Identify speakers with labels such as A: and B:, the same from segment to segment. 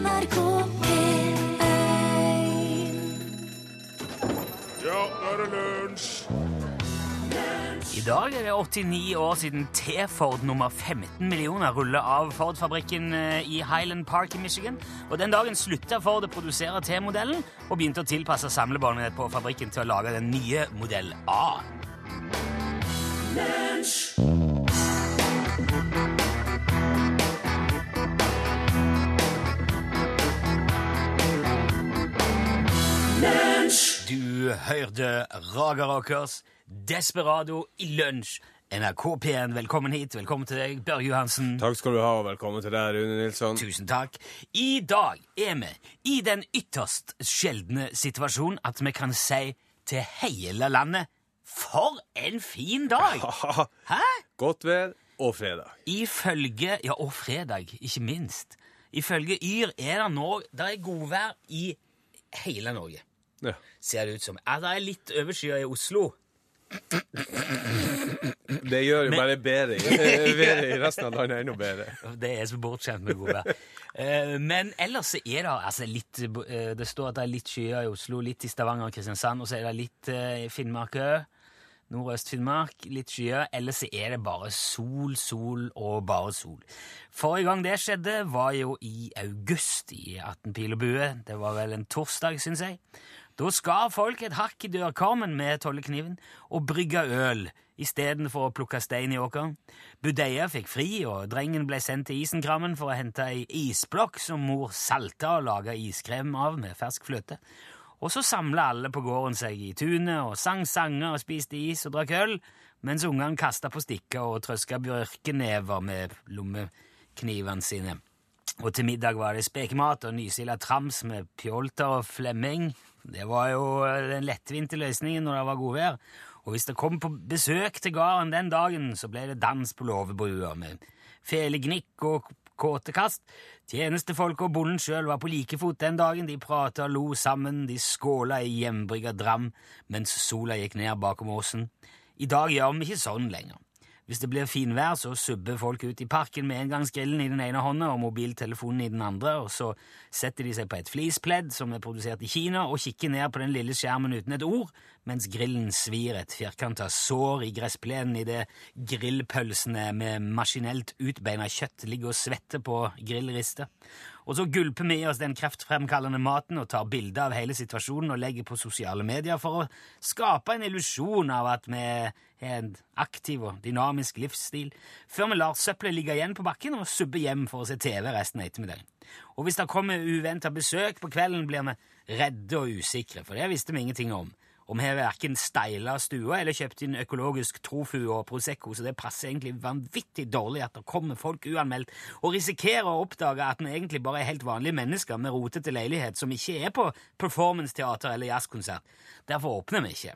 A: NRK P1
B: Ja, nå er det lunsj!
C: I dag er det 89 år siden T-Ford nummer 15 millioner ruller av Ford-fabrikken eh, i Highland Park i Michigan. Og Den dagen slutta Ford å produsere T-modellen og begynte å tilpasse samlebåndet på fabrikken til å lage den nye modell A. Du hørte Raga Rockers, Desperado i lunsj. NRK P1, velkommen hit. Velkommen til deg, Børge Johansen.
B: Takk skal du ha, og velkommen til deg, Rune Nilsson.
C: Tusen takk. I dag er vi i den ytterst sjeldne situasjonen at vi kan si til hele landet For en fin dag! Hæ?
B: Godt vær og fredag.
C: Ifølge Ja, og fredag, ikke minst. Ifølge Yr er det nå Det er godvær i hele Norge,
B: Ja.
C: ser det ut som. Ja, det er litt overskya i Oslo.
B: Det gjør jo
C: Men-
B: bare bedre. Været i resten av landet er enda bedre.
C: Det er så bortskjemt med godvær. Eh, Men ellers så er det altså litt eh, Det står at det er litt skyer i Oslo, litt i Stavanger og Kristiansand, og så er det litt eh, i Finnmark òg. Nordøst-Finnmark, litt skyer. Ellers så er det bare sol, sol og bare sol. Forrige gang det skjedde, var jo i august i 18 pil og bue. Det var vel en torsdag, syns jeg. Da skar folk et hakk i dørkarmen med tollekniven og brygga øl istedenfor å plukke stein i åkeren. Budeia fikk fri, og drengen ble sendt til isenkrammen for å hente ei isblokk som mor salta og laga iskrem av med fersk fløte. Og så samla alle på gården seg i tunet og sang sanger og spiste is og drakk øl, mens ungene kasta på stikker og trøska bjørkenever med lommeknivene sine. Og til middag var det spekemat og nysila trams med pjolter og flemming. Det var jo den lettvinte løsningen når det var godvær. Og hvis det kom på besøk til gården den dagen, så ble det dans på låvebrua med felegnikk og kåtekast. Tjenestefolk og bonden sjøl var på like fot den dagen. De prata og lo sammen, de skåla i hjembrygga dram mens sola gikk ned bakom åsen. I dag gjør vi ikke sånn lenger. Hvis det blir finvær, så subber folk ut i parken med engangsgrillen i den ene hånda og mobiltelefonen i den andre, og så setter de seg på et fleecepledd som er produsert i Kina, og kikker ned på den lille skjermen uten et ord, mens grillen svir et firkanta sår i gressplenen idet grillpølsene med maskinelt utbeina kjøtt ligger og svetter på grillristet. Og så gulper vi i oss den kreftfremkallende maten og tar bilde av hele situasjonen og legger på sosiale medier for å skape en illusjon av at vi har en aktiv og dynamisk livsstil, før vi lar søppelet ligge igjen på bakken og subbe hjem for å se TV resten av ettermiddagen. Og hvis det kommer uventa besøk på kvelden, blir vi redde og usikre, for det visste vi ingenting om. Og vi har verken steila stua eller kjøpt inn økologisk tofu og Prosecco, så det passer egentlig vanvittig dårlig at det kommer folk uanmeldt og risikerer å oppdage at vi egentlig bare er helt vanlige mennesker med rotete leilighet som ikke er på performance-teater eller jazzkonsert. Derfor åpner vi ikke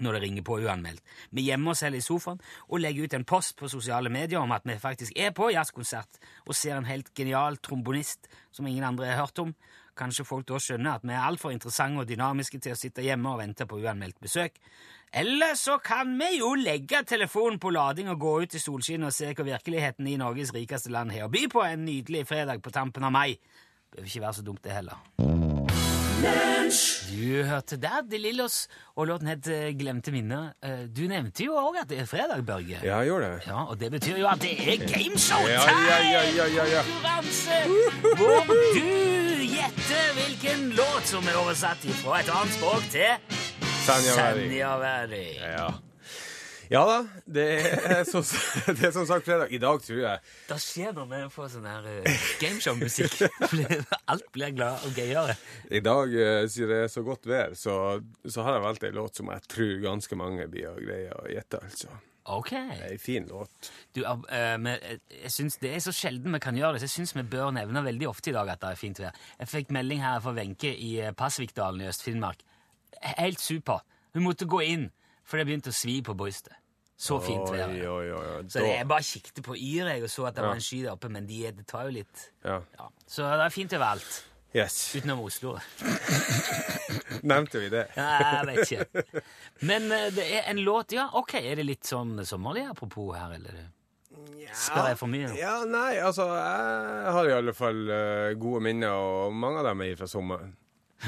C: når det ringer på uanmeldt. Vi gjemmer oss heller i sofaen og legger ut en post på sosiale medier om at vi faktisk er på jazzkonsert og ser en helt genial trombonist som ingen andre har hørt om. Kanskje folk da skjønner at vi er altfor interessante og dynamiske til å sitte hjemme og vente på uanmeldt besøk. Eller så kan vi jo legge telefonen på lading og gå ut i solskinnet og se hva virkeligheten i Norges rikeste land har å by på en nydelig fredag på tampen av mai. Bør ikke være så dumt, det heller. Du hørte der De Lillos, og låten het eh, Glemte minner. Eh, Du nevnte jo òg at det er fredag, Børge.
B: Ja, jeg gjorde det.
C: Ja, Og det betyr jo at det er gameshow
B: Ja, ja, ja, ja, ja, ja.
C: Konkurranse hvor du gjetter hvilken låt som er oversatt fra et annet språk til
B: Sanja Væri.
C: Ja,
B: Ja. Ja da, det er, som, det er som sagt fredag. I dag tror jeg
C: Det skjer når vi får sånn her uh, gameshow-musikk. Alt blir glad og gøyere.
B: I dag, uh, siden det er så godt vær, så, så har jeg valgt ei låt som jeg tror ganske mange blir å greie å gjette, altså.
C: Ok.
B: Det er ei fin låt.
C: Du, uh, men, eh, jeg synes Det er så sjelden vi kan gjøre det, så jeg syns vi bør nevne veldig ofte i dag at det er fint vær. Jeg fikk melding her fra Wenche i eh, Pasvikdalen i Øst-Finnmark. Helt super. Hun måtte gå inn, for det begynte å svi på brystet. Så fint vær.
B: Oi, oi, oi.
C: Så jeg bare kikket på Yr jeg, og så at det
B: Ja.
C: var en sky der oppe, men de, det tar jo litt
B: Ja.
C: ja. Så det er fint overalt.
B: Yes.
C: Utenom Oslo.
B: Nevnte vi det?
C: Ja, jeg vet ikke. Men eh, det er en låt Ja, ok, er det litt sånn sommerlig apropos her, eller? Skal jeg for mye?
B: Ja, nei, altså Jeg har i alle fall eh, gode minner, og mange av dem er fra sommeren.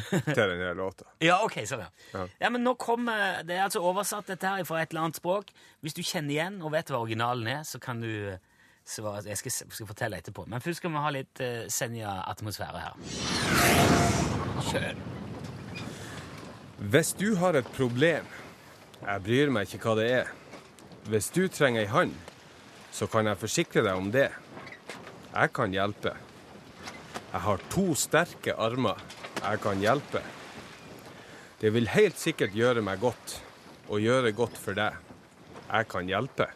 B: til denne låta.
C: Ja, ok, sånn, ja.
B: Ja.
C: men nå kommer Det er altså oversatt dette her fra et eller annet språk. Hvis du kjenner igjen og vet hva originalen er, så kan du eh, svare. Jeg skal, skal fortelle etterpå. Men først skal vi ha litt uh, Senja-atmosfære her. Kjør.
B: Hvis du har et problem, jeg bryr meg ikke hva det er. Hvis du trenger ei hand, så kan jeg forsikre deg om det. Jeg kan hjelpe. Jeg har to sterke armer. Jeg kan hjelpe. Det vil helt sikkert gjøre meg godt, og gjøre godt for deg. Jeg kan hjelpe.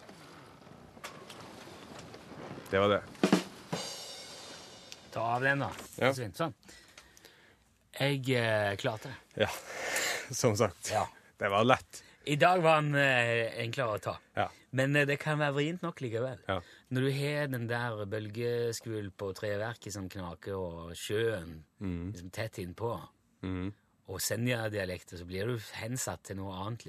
B: Det var det.
C: Ta av den, da.
B: Ja.
C: Sånn. Jeg eh, klarte det.
B: Ja, som sagt.
C: Ja.
B: Det var lett.
C: I dag var den eh, enklere å ta.
B: Ja.
C: Men eh, det kan være vrient nok likevel.
B: Ja.
C: Når du har den der bølgeskvulp på treverket som knaker, og sjøen liksom tett innpå,
B: mm.
C: og Senja-dialekter, så blir du hensatt til noe annet.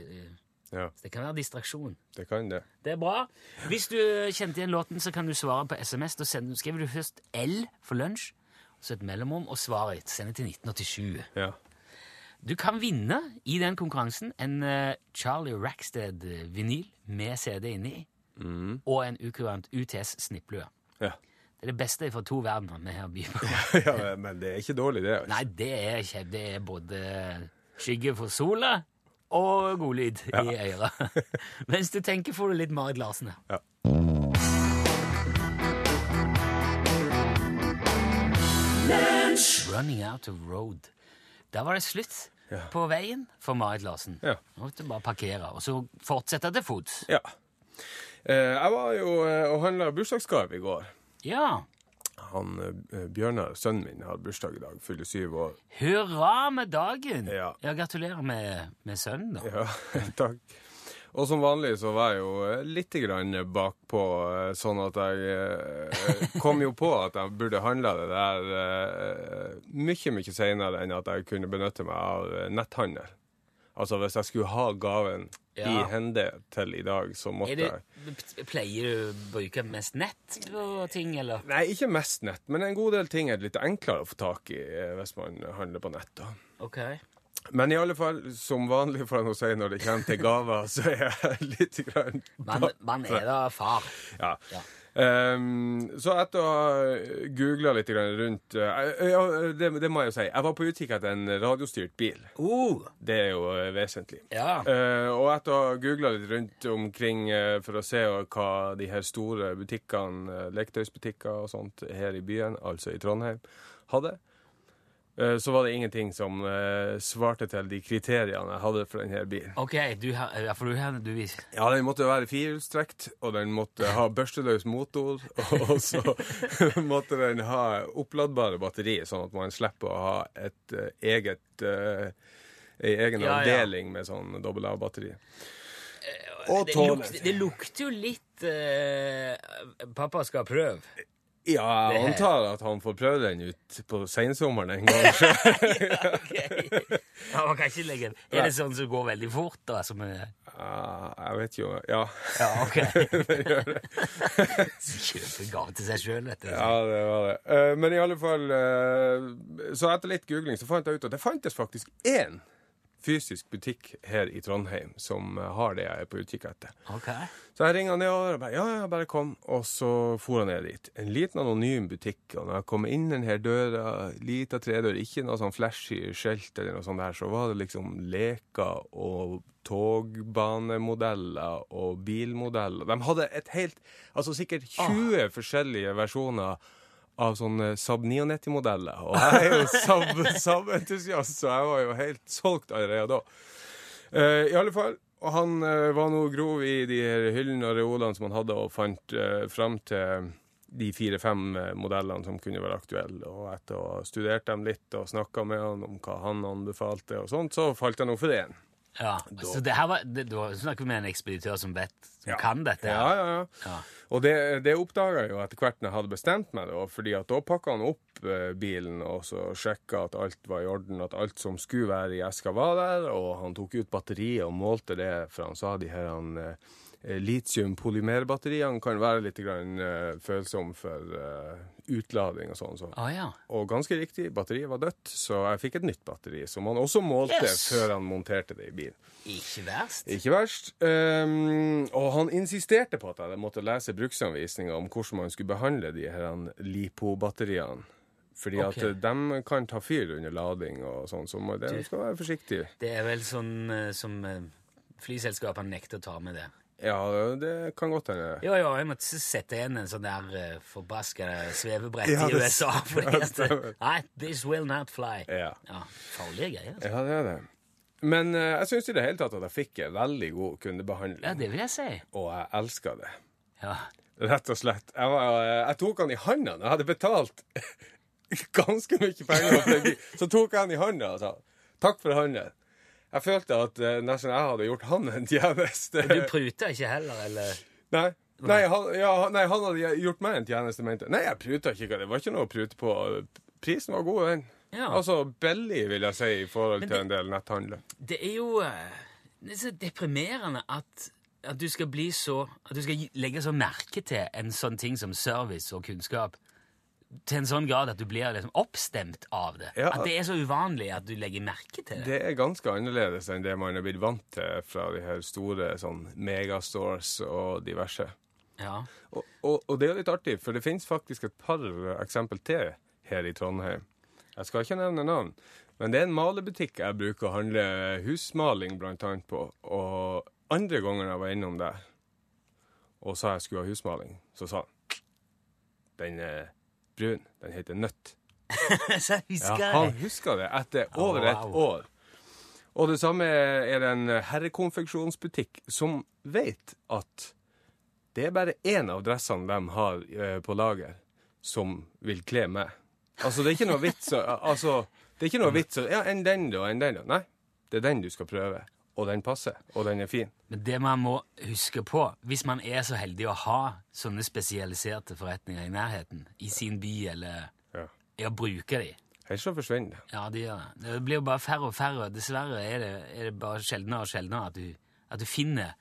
B: ja,
C: Så det kan være distraksjon.
B: det kan det.
C: Det er bra. Hvis du kjente igjen låten, så kan du svare på SMS. Da skriver du først L for lunsj, så et mellomrom, og svaret. Send det til 1987.
B: Ja.
C: Du kan vinne i den konkurransen en eh, Charlie Rackstead-vinyl med CD inni, og en ukurant UTS snipplue.
B: Ja.
C: Det er det beste fra to verdener vi her byr på.
B: ja, men det er ikke dårlig, det. Altså.
C: Nei, det er, ikke, det er både skygge for sola og godlyd i øret. Mens du tenker, får du litt Marit Larsen.
B: Ja.
C: Running out of road. Der var det slutt på veien for Marit Larsen.
B: Ja.
C: Nå måtte du bare parkere, og så fortsette til fots.
B: Ja. Eh, jeg var jo eh, og handla bursdagsgave i går.
C: Ja.
B: Han eh, Bjørnar, sønnen min, hadde bursdag i dag. Fyller syv år.
C: Hurra med dagen!
B: Ja.
C: ja gratulerer med, med sønnen, da.
B: Ja, takk. Og som vanlig så var jeg jo litt grann bakpå, sånn at jeg kom jo på at jeg burde handla det der mye, mye seinere enn at jeg kunne benytte meg av netthandel. Altså hvis jeg skulle ha gaven i
C: Ja.
B: hende til i dag, så måtte jeg
C: pleier du å bruke mest nett på ting, eller?
B: Nei, ikke mest nett, men en god del ting er litt enklere å få tak i eh, hvis man handler på nett. da.
C: Ok.
B: Men i alle fall, som vanlig får jeg nå si når det kommer til gaver, så er jeg litt grann
C: Man, man er da far.
B: Ja.
C: Ja.
B: Um, så etter å ha googla litt grann rundt uh, det, det må jeg jo si. Jeg var på utkikk etter en radiostyrt bil.
C: Uh,
B: Det er jo eh, vesentlig.
C: ja.
B: Uh, og etter å ha googla litt rundt omkring eh, for å se hva de her store butikkene, leketøysbutikker og sånt her i byen, altså i Trondheim, hadde, så var det ingenting som eh, svarte til de kriteriene jeg hadde for denne bilen.
C: Ok, du ja, for du du viser.
B: Ja, den måtte være firehjulstrekt, og den måtte ha børsteløs motor, og så måtte den ha oppladbare batteri, sånn at man slipper å ha et eh, eget eh, ei egen
C: Ja, ja.
B: avdeling med sånn dobbel A-batteri. Og
C: det, lukter, det lukter jo litt uh, Pappa skal prøve.
B: Ja, jeg antar at han får prøve den ut på sensommeren en gang. ja,
C: okay. Ja, man kan ikke legge Er det sånn som går veldig fort, da? Som
B: Ja, jeg vet jo Ja.
C: ja, ok. Kjøper gave til seg sjøl, vet du.
B: Ja, det var det. Uh, men i alle fall uh, Så etter litt googling så fant jeg ut at det fantes faktisk én fysisk butikk her i Trondheim som eh, har det jeg er på utkikk etter.
C: Okay.
B: Så jeg ringa nedover og bare ja, ja, bare kom. Og så for jeg ned dit. En liten anonym butikk. Og når jeg kom inn denne døra, lita tredør, ikke noe sånn flashy skjelt eller noe sånt der, så var det liksom leker og togbanemodeller og bilmodeller. De hadde et helt Altså sikkert 20 forskjellige versjoner av sånne Saab 99-modeller. Og jeg er jo Saab- Saab-entusiast, så jeg var jo helt solgt allerede da. Uh, I alle fall. Og han uh, var nå grov i de her hyllene og reolene som han hadde, og fant uh, fram til de fire-fem eh, modellene som kunne være aktuelle. Og etter å ha studert dem litt og snakka med han om hva han anbefalte, og sånt, så falt jeg nå for én.
C: Ja, så det her var, det, du snakker med en ekspeditør som vet, som kan dette.
B: Ja, ja, ja.
C: Ja.
B: Og det, det oppdaga jeg jo etter hvert når jeg hadde bestemt meg, da, fordi at da pakka han opp eh, bilen og så sjekka at alt var i orden, at alt som skulle være i eska, var der, og han tok ut batteriet og målte det, for han sa de her han, eh, Litium-polymerbatteriene kan være litt grann, uh, følsomme for uh, utlading og sånn. Så.
C: Ah, ja.
B: Og ganske riktig, batteriet var dødt, så jeg fikk et nytt batteri, som han også målte
C: Yes!
B: før han monterte det i bilen.
C: Ikke verst.
B: Ikke verst. Um, og han insisterte på at jeg måtte lese bruksanvisninga om hvordan man skulle behandle de her LiPo-batteriene. Fordi
C: okay.
B: at eh, de kan ta fyr under lading og sånn, så
C: man
B: skal være forsiktig.
C: Det er vel sånn eh, som eh, flyselskapene nekter å ta med det.
B: Ja, det kan godt hende.
C: Jo, jo, jeg måtte sette igjen en sånn der uh, forbaska svevebrett
B: Ja,
C: i USA. Fordi at. Nei, this will not fly.
B: Ja.
C: Ja, Farlige greier. Altså.
B: Ja, det er det. Men uh, jeg syns i det hele tatt at jeg fikk en veldig god kundebehandling,
C: Ja, det vil jeg si.
B: og jeg elska det.
C: Ja.
B: Rett og slett. Jeg, var, eh, jeg tok han i handa. Jeg hadde betalt ganske mye penger. Så tok jeg han i handa og sa takk for handelen. Jeg følte at uh, nesten jeg hadde gjort han en tjeneste.
C: Du pruta ikke heller, eller?
B: Nei. Nei han, ja, nei, han hadde gjort meg en tjeneste, mente jeg. Nei, jeg pruta ikke. Det var ikke noe å prute på. Prisen var god, den.
C: Ja.
B: Altså billig, vil jeg si, i forhold
C: det,
B: til en del netthandler.
C: Det er jo eh, det er så deprimerende at, at du skal bli så At du skal legge så merke til en sånn ting som service og kunnskap til en sånn grad at du blir liksom oppstemt av det.
B: Ja.
C: At det er så uvanlig at du legger merke til det.
B: Det er ganske annerledes enn det man er blitt vant til fra de her store sånn megastores og diverse.
C: Ja.
B: Og, og, og det er jo litt artig, for det finnes faktisk et par eksempel til her i Trondheim. Jeg skal ikke nevne navn, men det er en malebutikk jeg bruker å handle husmaling blant annet på. Og andre gangen jeg var innom der og sa jeg skulle ha husmaling, så sa han den er brun. Den heter Nøtt.
C: så husker
B: Ja, han husker det etter over et
C: wow.
B: år. Og det samme er det en herrekonfeksjonsbutikk som vet at det er bare én av dressene de har eh, på lager, som vil kle meg. Altså, det er ikke noe vits å Altså, det er ikke noe vits å Ja, enn den, da, enn den, da. Nei, det er den du skal prøve. Og den passer. Og den er fin.
C: Men det man må huske på, hvis man er så heldig å ha sånne spesialiserte forretninger i nærheten, i sin by, eller
B: Ja.
C: å bruke de,
B: Ellers så forsvinner det.
C: Ja, det gjør det. Det blir jo bare færre og færre. Dessverre er det, er det bare sjeldnere og sjeldnere at du, at du finner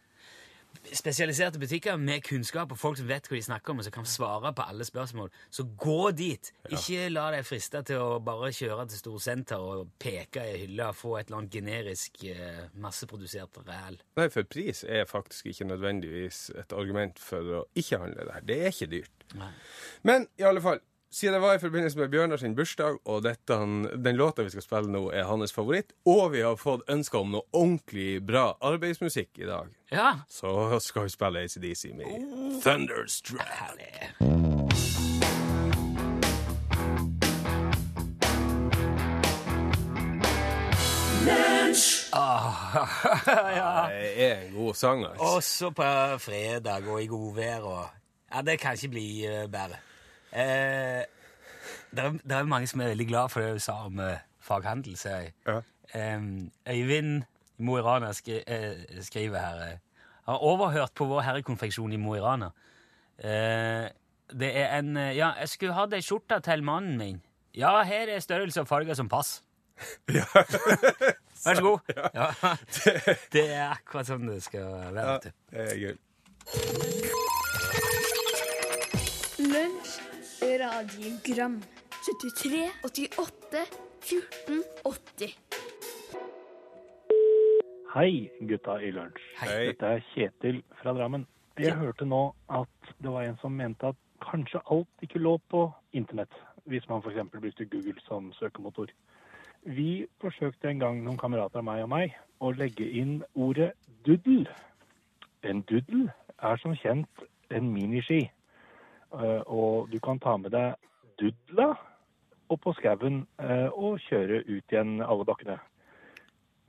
C: spesialiserte butikker med kunnskap og folk som vet hva de snakker om, og som kan svare på alle spørsmål. Så gå dit! Ikke la deg friste til å bare kjøre til storsenter og peke i hylla og få et eller annet generisk eh, masseprodusert ræl.
B: Nei, for pris er faktisk ikke nødvendigvis et argument for å ikke handle der. Det er ikke dyrt.
C: Nei.
B: Men i alle fall, siden det var i forbindelse med Bjørnar sin bursdag, og dette, den låta vi skal spille nå, er hans favoritt, og vi har fått ønske om noe ordentlig bra arbeidsmusikk i dag,
C: Ja,
B: så skal vi spille ACDC med Thunderstruck.
C: herlig.
B: Det er en god sang, altså.
C: Også på fredag og i godvær og Ja, det kan ikke bli eh, bedre. Eh, det, er, det er mange som er veldig glad for det du sa om eh, faghandel, ser jeg.
B: Ja.
C: Eh, Øyvind i Mo i Rana skri, eh, skriver her eh, Har overhørt på Vår Herre-konfeksjon i Mo i Rana. Eh, det er en eh, Ja, jeg skulle hatt ei skjorte til mannen min. Ja, her er størrelse og farger som pass. Vær så god. Ja. Det er akkurat sånn det skal være.
B: Ja, det er gøy.
A: Lunsj, radiogram 73, 88, 14, 80
D: Hei, gutta i lunsj.
B: Hei.
D: Dette er Kjetil fra Drammen. Jeg hørte nå at det var en som mente at kanskje alt ikke lå på internett, hvis man f.eks. brukte Google som søkemotor. Vi forsøkte en gang, noen kamerater av meg og meg, å legge inn ordet duddel. En duddel er som kjent en miniski, og du kan ta med deg dudla opp på skauen eh, og kjøre ut igjen alle bakkene.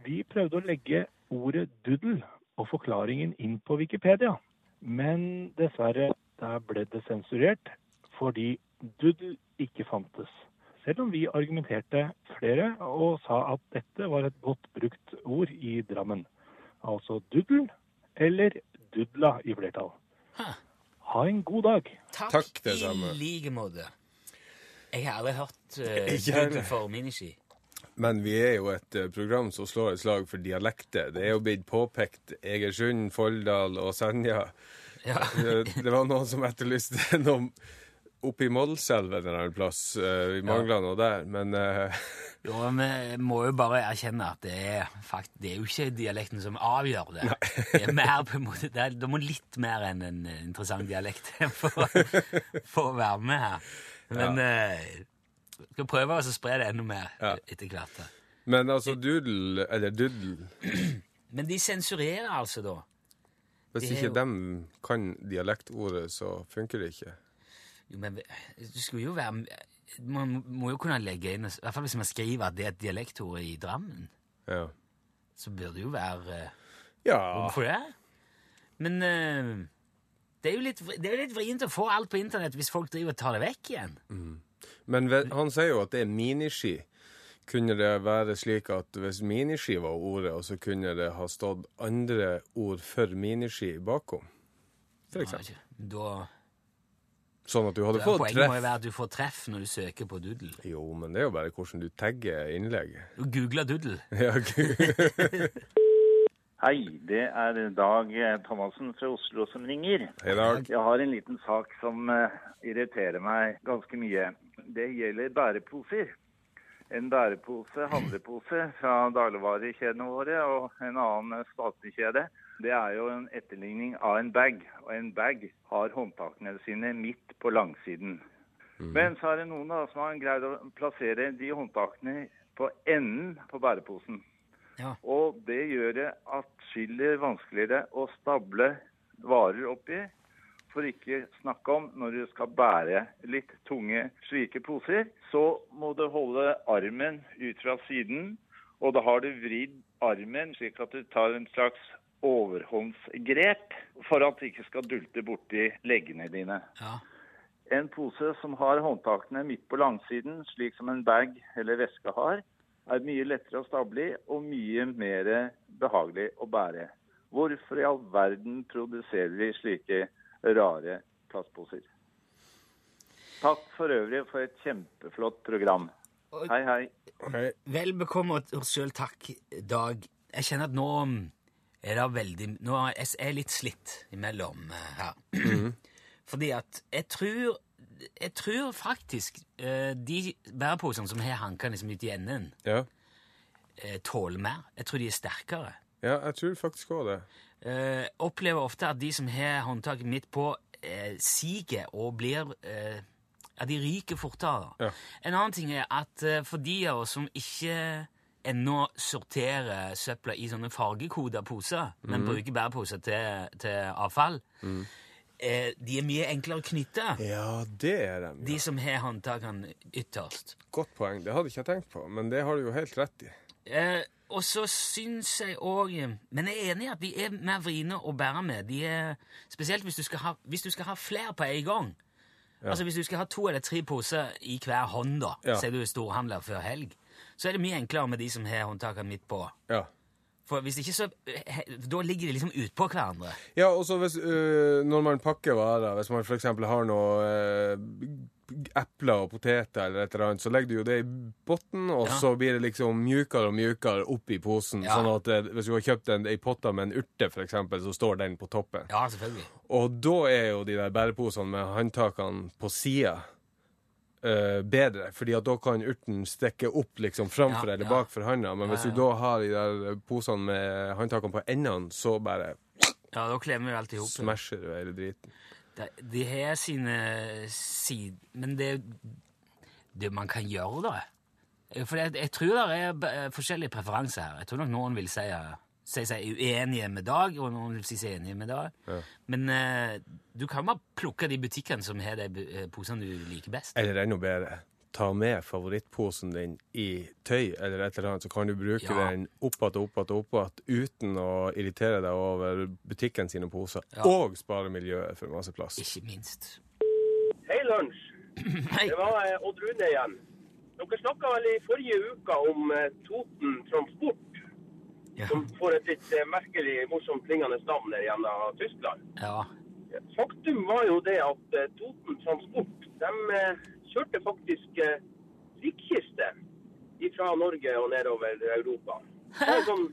D: Vi prøvde å legge ordet duddel og forklaringen inn på Wikipedia, men dessverre der ble det sensurert fordi duddel ikke fantes. Selv om vi argumenterte flere og sa at dette var et godt brukt ord i Drammen. Altså duddel eller dudla i flertall. Ha en god dag.
C: Takk,
B: Takk, det samme.
C: i like måte. Jeg har aldri hørt uh, doodle for miniski.
B: Men vi er jo et eh, program som slår et slag for dialekter. Det er jo blitt påpekt Egersund, Folldal og Senja.
C: Ja.
B: Det, det var noen som etterlyste noe oppe i Målselv en eller annen plass. Eh, Vi mangler noe der, men uh...
C: Jo, vi må jo bare erkjenne at det er, fakt, det er jo ikke dialekten som avgjør det. Det er mer på en måte, det, er, det må litt mer enn en interessant dialekt for, for å være med her. Men vi skal prøve å spre det enda mer
B: Ja.
C: etter hvert.
B: Men altså doodle, eller doodle
C: Men de sensurerer altså da.
B: Hvis ikke
C: jo-
B: de kan dialektordet, så funker det ikke.
C: Jo, men det skulle jo være Man må jo kunne legge inn I hvert fall hvis man skriver at det er et dialektord i Drammen,
B: Ja.
C: så burde det jo være eh,
B: ja.
C: Hvorfor det? Men uh, det er jo litt, det er litt vrient å få alt på internett hvis folk driver og tar det vekk igjen.
B: Men ved, han sier jo at det er miniski. Kunne det være slik at hvis miniski var ordet, og så kunne det ha stått andre ord for miniski bakom? For eksempel.
C: Ja, Da,
B: Sånn at du hadde fått
C: Poenget må jo være at du får treff når du søker på Doodle.
B: Jo, men det er jo bare hvordan du tagger innlegg.
C: Du googler Doodle.
B: Ja.
E: Hei, det er Dag Thomassen fra Oslo som ringer.
B: Hei, Dag.
E: Jeg har en liten sak som eh, irriterer meg ganske mye. Det gjelder bæreposer. En bærepose, handlepose fra dagligvarekjedene våre og en annen statlig kjede. Det er jo en etterligning av en bag, og en bag har håndtakene sine midt på langsiden. Men så er det noen da som har greid å plassere de håndtakene på enden på bæreposen.
C: Ja.
E: Og det gjør det atskillig vanskeligere å stable varer oppi. For ikke snakke om når du skal bære litt tunge slike poser, så må du holde armen ut fra siden. Og da har du vridd armen slik at du tar en slags overhåndsgrep for at de ikke skal dulte borti leggene dine.
C: Ja.
E: En pose som har håndtakene midt på langsiden, slik som en bag eller veske har, er mye lettere å stable i og mye mer behagelig å bære. Hvorfor i all verden produserer vi slike rare plastposer? Takk for øvrig for et kjempeflott program. Hei, hei.
C: Vel bekomme og sjøl takk, Dag. Jeg kjenner at nå er det veldig Nå er jeg litt slitt imellom eh, her. Fordi at jeg tror Jeg tror faktisk eh, de bæreposene som har hankene liksom ute i enden,
B: Ja.
C: eh, tåler mer. Jeg tror de er sterkere.
B: ja, jeg tror faktisk òg det.
C: Eh, opplever ofte at de som har håndtaket midt på, siger og blir Ja, de ryker fortere.
B: Ja.
C: En annen ting er at for de av oss som ikke ennå sorterer søpla i sånne fargekoda poser, men bruker bæreposer til, til avfall, eh, de er mye enklere å knytte.
B: Ja, det er.
C: De
B: Ja.
C: som har håndtakene ytterst.
B: Godt poeng. Det hadde jeg ikke tenkt på, men det har du jo helt rett i.
C: Eh, og så syns jeg òg Men jeg er enig i at de er mer vriene å bære med. De er, spesielt hvis du skal ha, hvis du skal ha flere på en gang. Altså Hvis du skal ha to eller tre poser i hver hånd, da,
B: Ja.
C: du er storhandler før helg, så er det mye enklere med de som har håndtakene midt på.
B: Ja.
C: For hvis ikke, så eh, Da ligger de liksom utpå hverandre.
B: Ja, og så hvis, øh, når man pakker varer, hvis man f.eks. har noe øh, epler og poteter eller et eller annet, så legger du jo det i bunnen, og
C: Ja.
B: så blir det liksom mjukere og mjukere oppi posen.
C: Ja.
B: Sånn at eh, hvis du har kjøpt en, ei potte med en urte, f.eks., så står den på toppen.
C: Ja, selvfølgelig.
B: Og da er jo de der bæreposene med håndtakene på sida eh, bedre, fordi at da kan urten stikke opp liksom framfor eller
C: ja.
B: bakfor handa. Men hvis du da har de der posene med håndtakene på endene, så bare
C: Ja, Da klemmer vi alt i hop.
B: smasher du hele driten.
C: De, de har sine sider Men det, det man kan gjøre, da For jeg, jeg tror det er forskjellige preferanser her. Jeg tror nok noen vil si, si seg uenige med Dag, og noen vil si seg enige med Dag. Men eh, du kan bare plukke de butikkene som har de eh, posene du liker best.
B: Eller enda bedre, ta med favorittposen din i tøy eller et eller annet, så kan du bruke
C: Ja.
B: den opp igjen og opp igjen og opp igjen uten å irritere deg over butikken sine poser.
C: Ja.
B: Og spare miljøet for masse plass.
C: Ikke minst.
F: Hei, lunsj.
C: Hei!
F: Det var eh, Odd Rune igjen. Dere snakka vel i forrige uke om eh, Toten Transport,
C: Ja.
F: som får et litt eh, merkelig, morsomt klingende navn der gjennom Tyskland.
C: ja.
F: Faktum var jo det at eh, Toten Transport de eh, kjørte faktisk likkiste fra Norge og nedover Europa. Det er sånn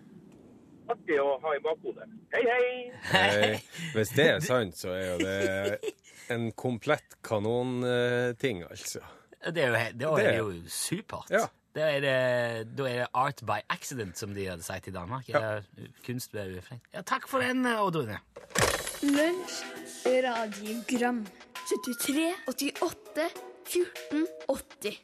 F: artig å ha i bakhodet. Hei, hei!
B: Hei. hvis det er sant, så er jo det en komplett kanonting, altså.
C: Det er jo,
B: Det
C: er det jo supert.
B: Ja.
C: Da er, det, da er det art by accident, som de hadde sagt i Danmark.
B: Ja.
C: Kunst ved uflengt. Ja, takk for den, Odd Rune.
A: Lunsj, radiogram 73, 88, 14, 80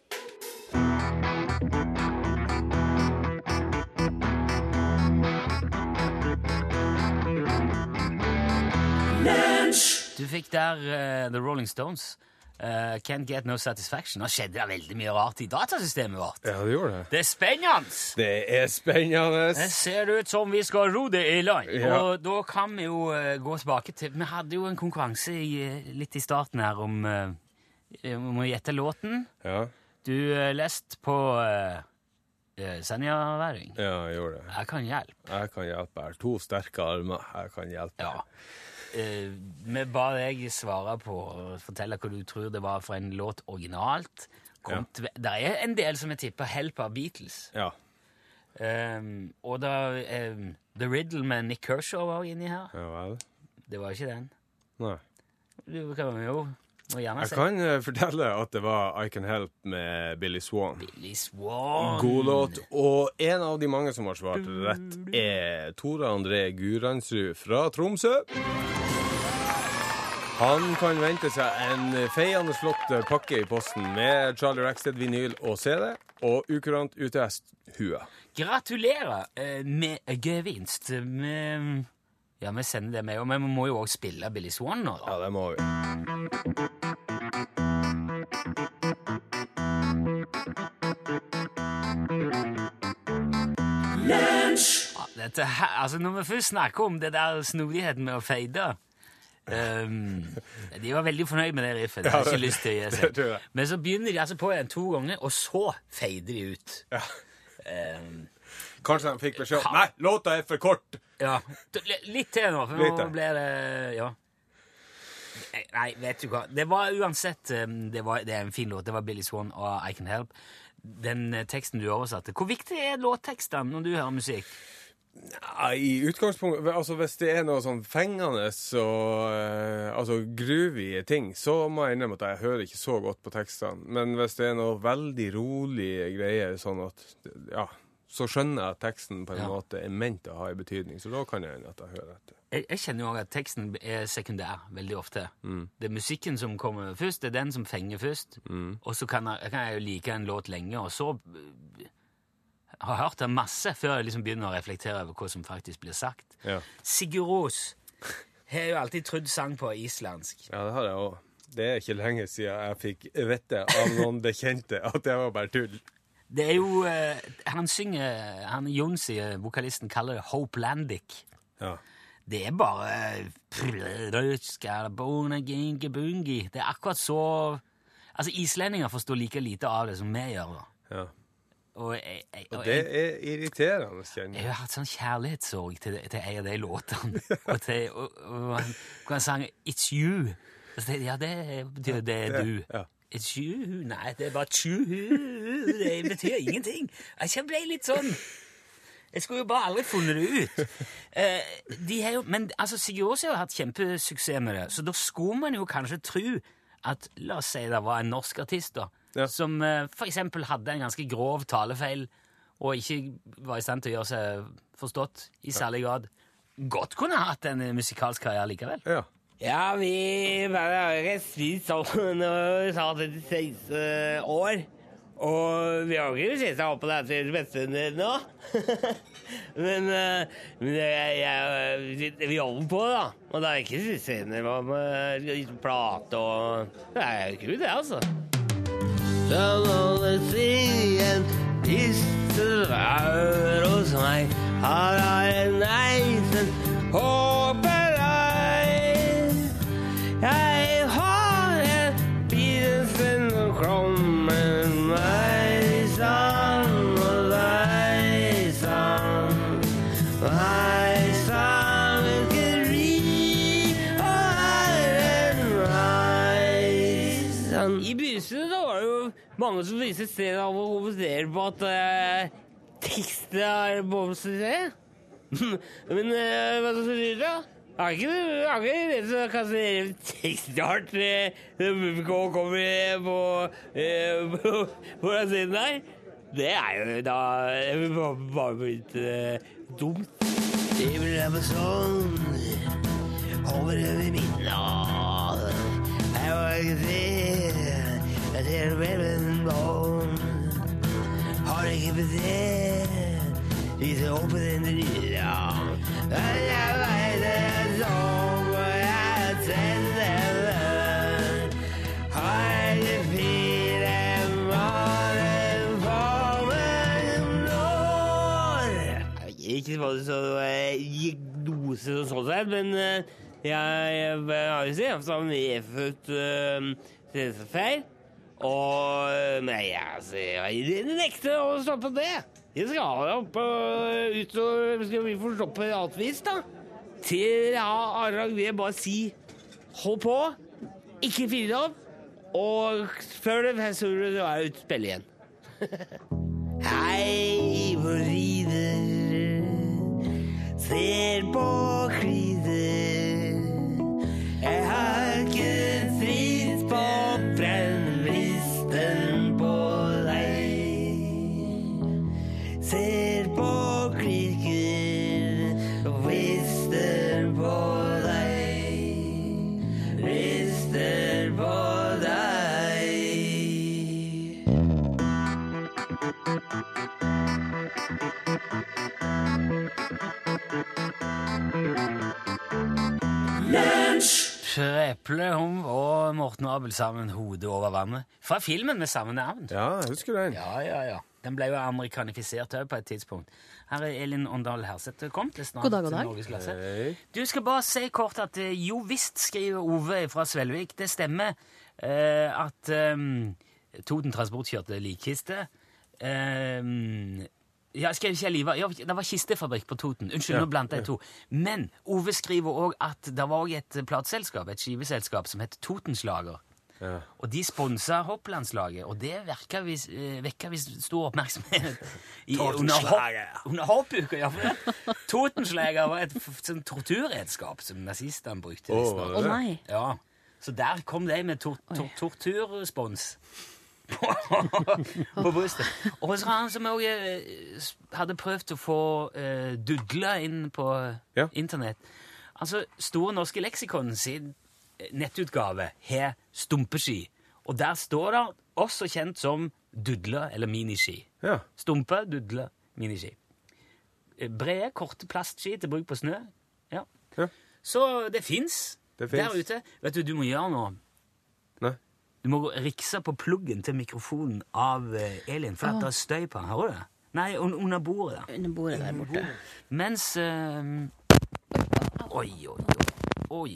C: Du fikk der uh, The Rolling Stones. Eh, Can't Get No Satisfaction. Nå skjedde det veldig mye rart i datasystemet vårt.
B: Ja, det gjorde det.
C: Det er spennende!
B: Det er spennende.
C: Det ser ut som vi skal ro det i land.
B: Ja.
C: Og da kan vi jo uh, gå tilbake til Vi hadde jo en konkurranse i, eh, litt i starten her om uh, om å gjette låten.
B: Ja,
C: Du uh, leste på uh, Senja-væring.
B: ja, jeg gjorde det.
C: Jeg kan hjelpe.
B: Jeg kan hjelpe. Jeg har to sterke armer. Jeg kan hjelpe.
C: Ja. Eh, vi ba deg svare på fortelle hva du tror det var for en låt originalt. Ja. det er en del som jeg tipper 'Help' av Beatles.
B: Ja.
C: Um, og da um, The Riddle med Nick Kershaw var inni her.
B: ja.
C: Det var ikke den.
B: Nei.
C: Du kan jo
B: Jeg kan eh, fortelle at det var I Can Help med Billy Swan.
C: Billy Swan.
B: God låt. Og en av de mange som har svart rett, er Tore André Guransrud fra Tromsø. Han kan vente seg en feiende flott pakke i posten med Charlie Rackstead-vinyl og CD, og Ukurant UTS-hue.
C: Gratulerer eh, med gevinst. Vi, ja, vi sender det med, og vi må jo også spille Billy Swan nå. da.
B: Ja, det må vi.
C: Dette her, altså Når vi først snakker om det der snodigheten med å fade um, De var veldig fornøyd med det riffet. Det har ikke lyst til å gi seg. Men så begynner de altså på igjen to ganger, og så fader de ut.
B: Ja.
C: Ehm,
B: Kanskje de fikk beskjed om Nei, låta er for kort!
C: ja. Litt til nå, for nå
B: til.
C: det Ja. Nei, vet du hva. Det var uansett ehm, det, var, det er en fin låt. Det var Billy Swan og I Can Help. Den eh, teksten du oversatte. Hvor viktig er låttekstene når du hører musikk?
B: Ja, I utgangspunktet Altså, hvis det er noe sånn fengende og eh, altså groovy ting, så må jeg innrømme at jeg hører ikke så godt på tekstene. Men hvis det er noe veldig rolige greier, sånn at Ja, så skjønner jeg at teksten på en
C: Ja.
B: måte er ment å ha en betydning, så da kan jeg at jeg hører etter.
C: Jeg, jeg kjenner jo også at teksten er sekundær veldig ofte.
B: Mm.
C: Det er musikken som kommer først, det er den som fenger først.
B: Mm.
C: Og så kan jeg, kan jeg jo like en låt lenge, og så har hørt det masse før jeg liksom begynner å reflektere over hva som faktisk blir sagt.
B: Ja,
C: Sigurd Ros har jo alltid trodd sang på islandsk.
B: ja det har jeg òg. Det er ikke lenge siden jeg fikk vite av noen bekjente at det var bare tull.
C: Det er jo øh, Han synger han Jonsi, vokalisten, kaller det Hopelandic.
B: Ja.
C: Det er bare Det er akkurat så Altså, islendinger forstår like lite av det som vi gjør. da.
B: ja.
C: Og jeg, jeg,
B: Og
C: og
B: det er irriterende, kjenner
C: jeg
B: jeg.
C: har hatt sånn kjærlighetssorg til, til en av de låtene. og til, og, og han, sang 'It's you'. Jeg, ja, det betyr det er du.
B: Ja.
C: It's you. Nei, det er bare tju. Det betyr ingenting. Jeg ble litt sånn Jeg skulle jo bare aldri funnet det ut. Eh, de jo, men altså, Sigurd har jo hatt kjempesuksess med det, så da skulle man jo kanskje tro at La oss si det var en norsk artist da,
B: Ja.
C: som eh, for eksempel hadde en ganske grov talefeil og ikke var i stand til å gjøre seg forstått i særlig grad. Godt kunne hatt en eh, musikalsk karriere likevel.
B: Ja.
G: Ja, vi bare har spist sammen og sa 36 år. Og vi har ikke sett opp på det til bestevenner nå. men eh, men jeg, jeg, vi holder på, da. Og det er ikke scener med liksom plate og Det er kult, det, altså. Siden mange som viser stedet av å kommentere på at uh, tekstet er bomsete. Men uh, hva skal du da? Er ikke, det ikke lest å kassere tekstart når publikum kommer på, eh, på, den der. Det er jo da vil bare, blitt uh, dumt. Amazon over over midnatt. I den lyda. Men jeg veit det sånn, og jeg tenner den. Har ikke fire måneder for meg når Ikke så diagnose og sånn sett, men eh, jeg, jeg har jo sett som nedfødt uh, feil. Og Nei, jeg, altså, jeg nekter å stoppe det. Jeg skal det opp og ut og skal vi få stoppe alt vis, da. Til ja, Arag vil jeg bare si hold på, ikke det opp, og før det så er du ute og spiller igjen. Hei, hvor rider ser på krider. Og Morten Abel sammen hodet over vannet. Fra filmen med samme navn.
B: Ja, jeg husker den.
G: Ja, ja, ja. Den ble jo amerikanifisert òg på et tidspunkt. Her er Elin Åndal Herseth kommet. til snart
H: God dag, god dag.
G: norgesklasse.
B: Hei.
G: Du skal bare si kort at eh, jo visst, skriver Ove fra Svelvik, det stemmer eh, at um, Toten Transport kjørte likkiste. Um, ja, skrev ikke jeg liva? Ja, det var kistefabrikk på Toten. Unnskyld,
B: Ja,
G: nå blandet jeg to. Men Ove skriver òg at det var et plateselskap, et skiveselskap, som het Totenslager.
B: Ja.
G: Og de sponsa hopplandslaget, og det vis, eh, vekka visst stor oppmerksomhet i, under, hopp, under hoppuka. Ja, for. Totenslager var et sånn torturredskap som nazistene brukte.
B: Å,
H: oh,
B: det?
H: nei.
G: Ja, Så der kom de med tor tor torturspons på, brystet. Og så han som òg hadde prøvd å få uh, dudla inn på
B: Ja.
G: internett Altså, Store norske leksikon sin eh, nettutgave har stumpeski. Og der står det også kjent som dudle eller miniski.
B: Ja.
G: Stumpe, dudle, miniski. Eh, Brede, korte plastski til bruk på snø. Ja.
B: Ja.
G: Så det fins der ute. Vet du, du må gjøre noe.
B: Nei.
G: Du må rikse på pluggen til mikrofonen av eh, Elin, for at det er støy på den. Hører du det? Nei, under bordet der.
H: Under bordet der borte.
G: Mens eh, Oi, oi, oi. Oi.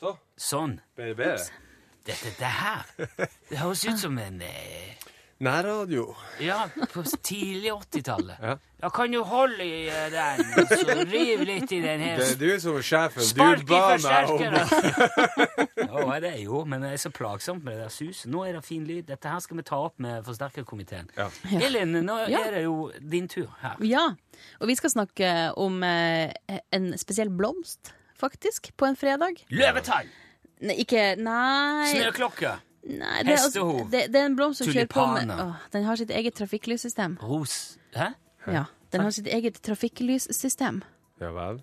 B: Så,
G: Sånn.
B: bedre?
G: Dette det her Det høres ut som en eh,
B: Nærradio.
G: Ja, på tidlig 80-tallet.
B: Ja.
G: Kan du holde i eh, den, og så riv litt i den her
B: Det er du som er sjefen.
G: Spark
B: Du
G: i
B: ba meg om
G: forsterkeren! ja, det er jo, men det er så plagsomt med det der suset. Nå er det fin lyd. Dette her skal vi ta opp med forsterkerkomiteen.
B: Ja.
G: Elin, nå
H: Ja.
G: er det jo din tur her.
H: Ja, og vi skal snakke om eh, en spesiell blomst, faktisk, på en fredag.
G: Løvetann!
H: Nei, ikke Nei.
G: Snøklokke!
H: nei det, er altså- det, det er en blomst som kjører på med
G: tulipaner.
H: åh, Den har sitt eget trafikklyssystem.
G: Ros. Hæ?
H: Ja, den har sitt eget trafikklyssystem.
B: Ja vel.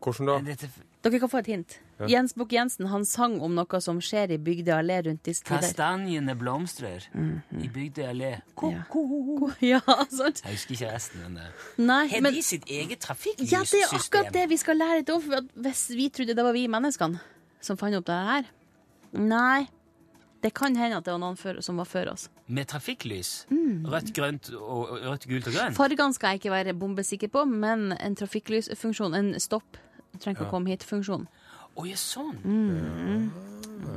B: Hvordan da?
G: Dette,
H: Dere kan få et hint.
B: Ja.
H: Jens Bukk-Jensen han sang om noe som skjer i Bygdøy allé rundt disse tider.
G: kastanjene blomstrer i Bygdøy allé. Ko-ko!
H: Ja, sant?
G: Jeg husker ikke resten, men det.
H: Nei,
G: Har
H: men
G: de sitt eget trafikklyssystem?
H: ja, det er akkurat det vi skal lære litt om. For hvis vi trodde det var vi menneskene som fant opp det her Nei. Det kan hende at det var noen før, som var før oss.
G: Med trafikklys?
H: Mm.
G: Rødt, grønt og rødt, gult og grønt?
H: Fargene skal jeg ikke være bombesikker på, men en trafikklysfunksjon, en stopp, trenger ikke å komme hit-funksjon.
G: Å ja, sånn.
H: Mm.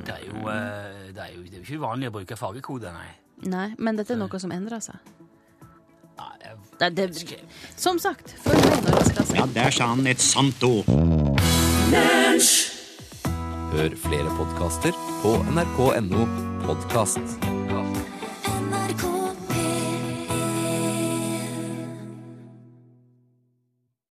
G: Det, er jo, eh, det, er jo, det er jo ikke uvanlig å bruke fargekode, nei.
H: Nei, men dette er noe som endrer seg.
G: Nei, jeg-
H: Det, det, som sagt, følg med.
I: Ja, der sa han et sant ord.
J: Hør flere podkaster på nrk.no podkast.